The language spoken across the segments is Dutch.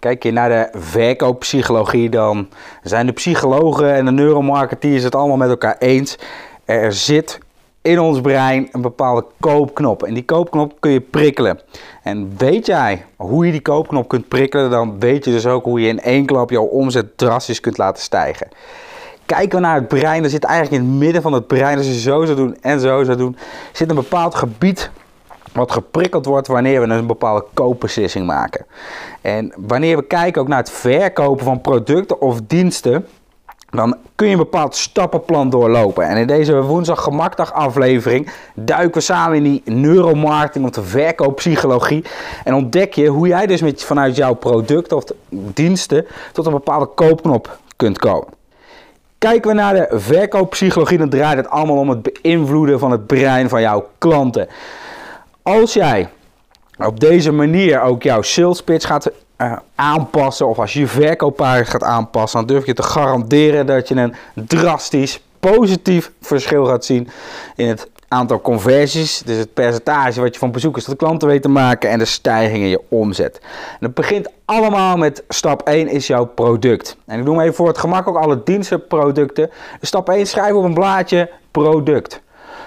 Kijk je naar de verkooppsychologie, dan zijn de psychologen en de neuromarketeers het allemaal met elkaar eens. Er zit in ons brein een bepaalde koopknop. En die koopknop kun je prikkelen. En weet jij hoe je die koopknop kunt prikkelen, dan weet je dus ook hoe je in één klap jouw omzet drastisch kunt laten stijgen. Kijken we naar het brein, dan zit eigenlijk in het midden van het brein, als je zo zou doen en zo zou doen, zit een bepaald gebied wat geprikkeld wordt wanneer we een bepaalde koopbeslissing maken. En wanneer we kijken ook naar het verkopen van producten of diensten, dan kun je een bepaald stappenplan doorlopen. En in deze woensdag gemakdag aflevering duiken we samen in die neuromarketing of de verkooppsychologie. En ontdek je hoe jij dus met, vanuit jouw producten of diensten tot een bepaalde koopknop kunt komen. Kijken we naar de verkooppsychologie, dan draait het allemaal om het beïnvloeden van het brein van jouw klanten. Als jij op deze manier ook jouw sales pitch gaat uh, aanpassen, of als je je verkooppagina gaat aanpassen, dan durf je te garanderen dat je een drastisch positief verschil gaat zien in het aantal conversies, dus het percentage wat je van bezoekers tot klanten weet te maken en de stijging in je omzet. En het begint allemaal met stap 1 is jouw product. En ik noem even voor het gemak ook alle dienstenproducten. stap 1 schrijf op een blaadje product.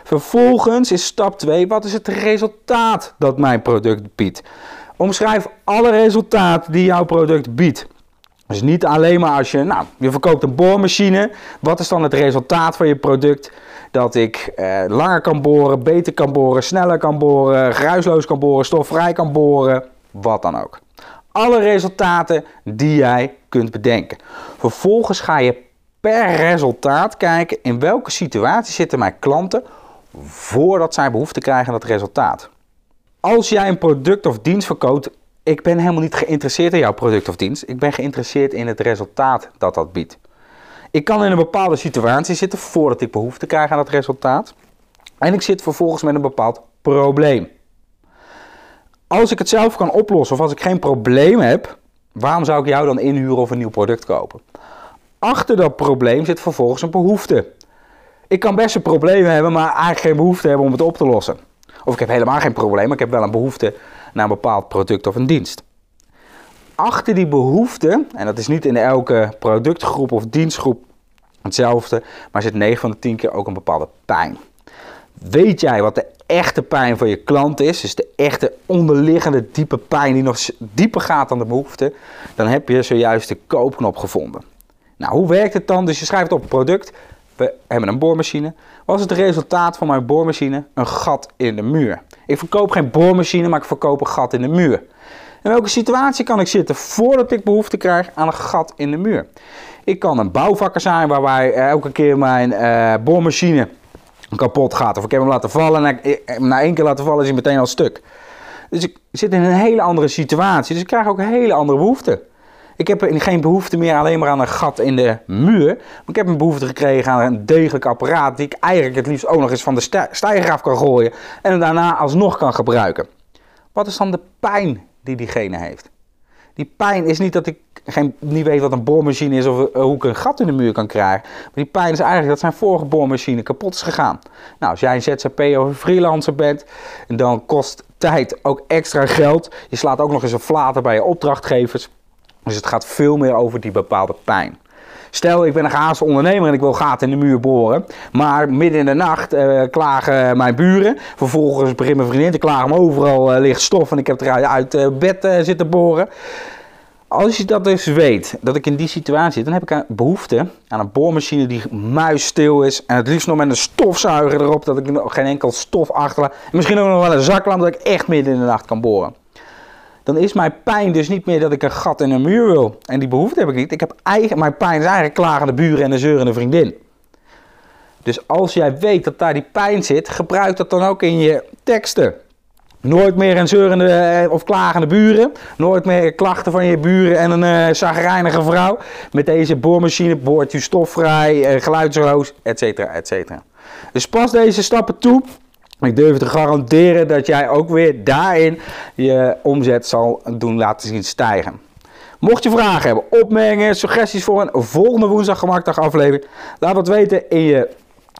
Vervolgens is stap 2, wat is het resultaat dat mijn product biedt? Omschrijf alle resultaten die jouw product biedt. Dus niet alleen maar als je, nou, je verkoopt een boormachine. Wat is dan het resultaat van je product? Dat ik eh, langer kan boren, beter kan boren, sneller kan boren, geruisloos kan boren, stofvrij kan boren, wat dan ook. Alle resultaten die jij kunt bedenken. Vervolgens ga je per resultaat kijken in welke situatie zitten mijn klanten voordat zij behoefte krijgen aan dat resultaat. Als jij een product of dienst verkoopt, ik ben helemaal niet geïnteresseerd in jouw product of dienst. Ik ben geïnteresseerd in het resultaat dat dat biedt. Ik kan in een bepaalde situatie zitten voordat ik behoefte krijg aan dat resultaat. En ik zit vervolgens met een bepaald probleem. Als ik het zelf kan oplossen of als ik geen probleem heb, waarom zou ik jou dan inhuren of een nieuw product kopen? Achter dat probleem zit vervolgens een behoefte. Ik kan best een probleem hebben, maar eigenlijk geen behoefte hebben om het op te lossen. Of ik heb helemaal geen probleem, maar ik heb wel een behoefte naar een bepaald product of een dienst. Achter die behoefte, en dat is niet in elke productgroep of dienstgroep hetzelfde, maar zit 9 van de 10 keer ook een bepaalde pijn. Weet jij wat de echte pijn van je klant is, dus de echte onderliggende diepe pijn die nog dieper gaat dan de behoefte, dan heb je zojuist de koopknop gevonden. Nou, hoe werkt het dan? Dus je schrijft op product, we hebben een boormachine. Was het resultaat van mijn boormachine een gat in de muur? Ik verkoop geen boormachine, maar ik verkoop een gat in de muur. In welke situatie kan ik zitten voordat ik behoefte krijg aan een gat in de muur? Ik kan een bouwvakker zijn waarbij elke keer mijn uh, boormachine kapot gaat. Of ik heb hem laten vallen en na één keer laten vallen is hij meteen al stuk. Dus ik zit in een hele andere situatie. Dus ik krijg ook hele andere behoefte. Ik heb geen behoefte meer alleen maar aan een gat in de muur. Maar ik heb een behoefte gekregen aan een degelijk apparaat die ik eigenlijk het liefst ook nog eens van de stijger af kan gooien. En daarna alsnog kan gebruiken. Wat is dan de pijn die diegene heeft? Die pijn is niet dat ik geen, niet weet wat een boormachine is of eh, hoe ik een gat in de muur kan krijgen. Maar die pijn is eigenlijk dat zijn vorige boormachine kapot is gegaan. Nou, als jij een ZZP of een freelancer bent, dan kost tijd ook extra geld. Je slaat ook nog eens een flater bij je opdrachtgevers. Dus het gaat veel meer over die bepaalde pijn. Stel, ik ben een gehaast ondernemer en ik wil gaten in de muur boren. Maar midden in de nacht uh, klagen mijn buren. Vervolgens begint mijn vriendin te klagen, maar overal uh, ligt stof en ik heb eruit uit uh, bed zitten boren. Als je dat dus weet, dat ik in die situatie zit, dan heb ik behoefte aan een boormachine die muisstil is. En het liefst nog met een stofzuiger erop, dat ik geen enkel stof achterlaat. En misschien ook nog wel een zaklamp, dat ik echt midden in de nacht kan boren dan is mijn pijn dus niet meer dat ik een gat in een muur wil. En die behoefte heb ik niet. Ik heb eigen, mijn pijn is eigenlijk klagende buren en een zeurende vriendin. Dus als jij weet dat daar die pijn zit, gebruik dat dan ook in je teksten. Nooit meer een zeurende eh, of klagende buren. Nooit meer klachten van je buren en een uh, vrouw. Met deze boormachine boort u stofvrij, uh, geluidsloos, etc. etc. Dus pas deze stappen toe ik durf te garanderen dat jij ook weer daarin je omzet zal doen laten zien stijgen. Mocht je vragen hebben, opmerkingen, suggesties voor een volgende woensdag aflevering, laat het weten in, je,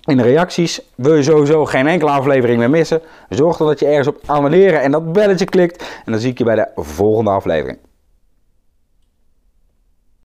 in de reacties. Wil je sowieso geen enkele aflevering meer missen? Zorg dan dat je ergens op abonneren en dat belletje klikt. En dan zie ik je bij de volgende aflevering.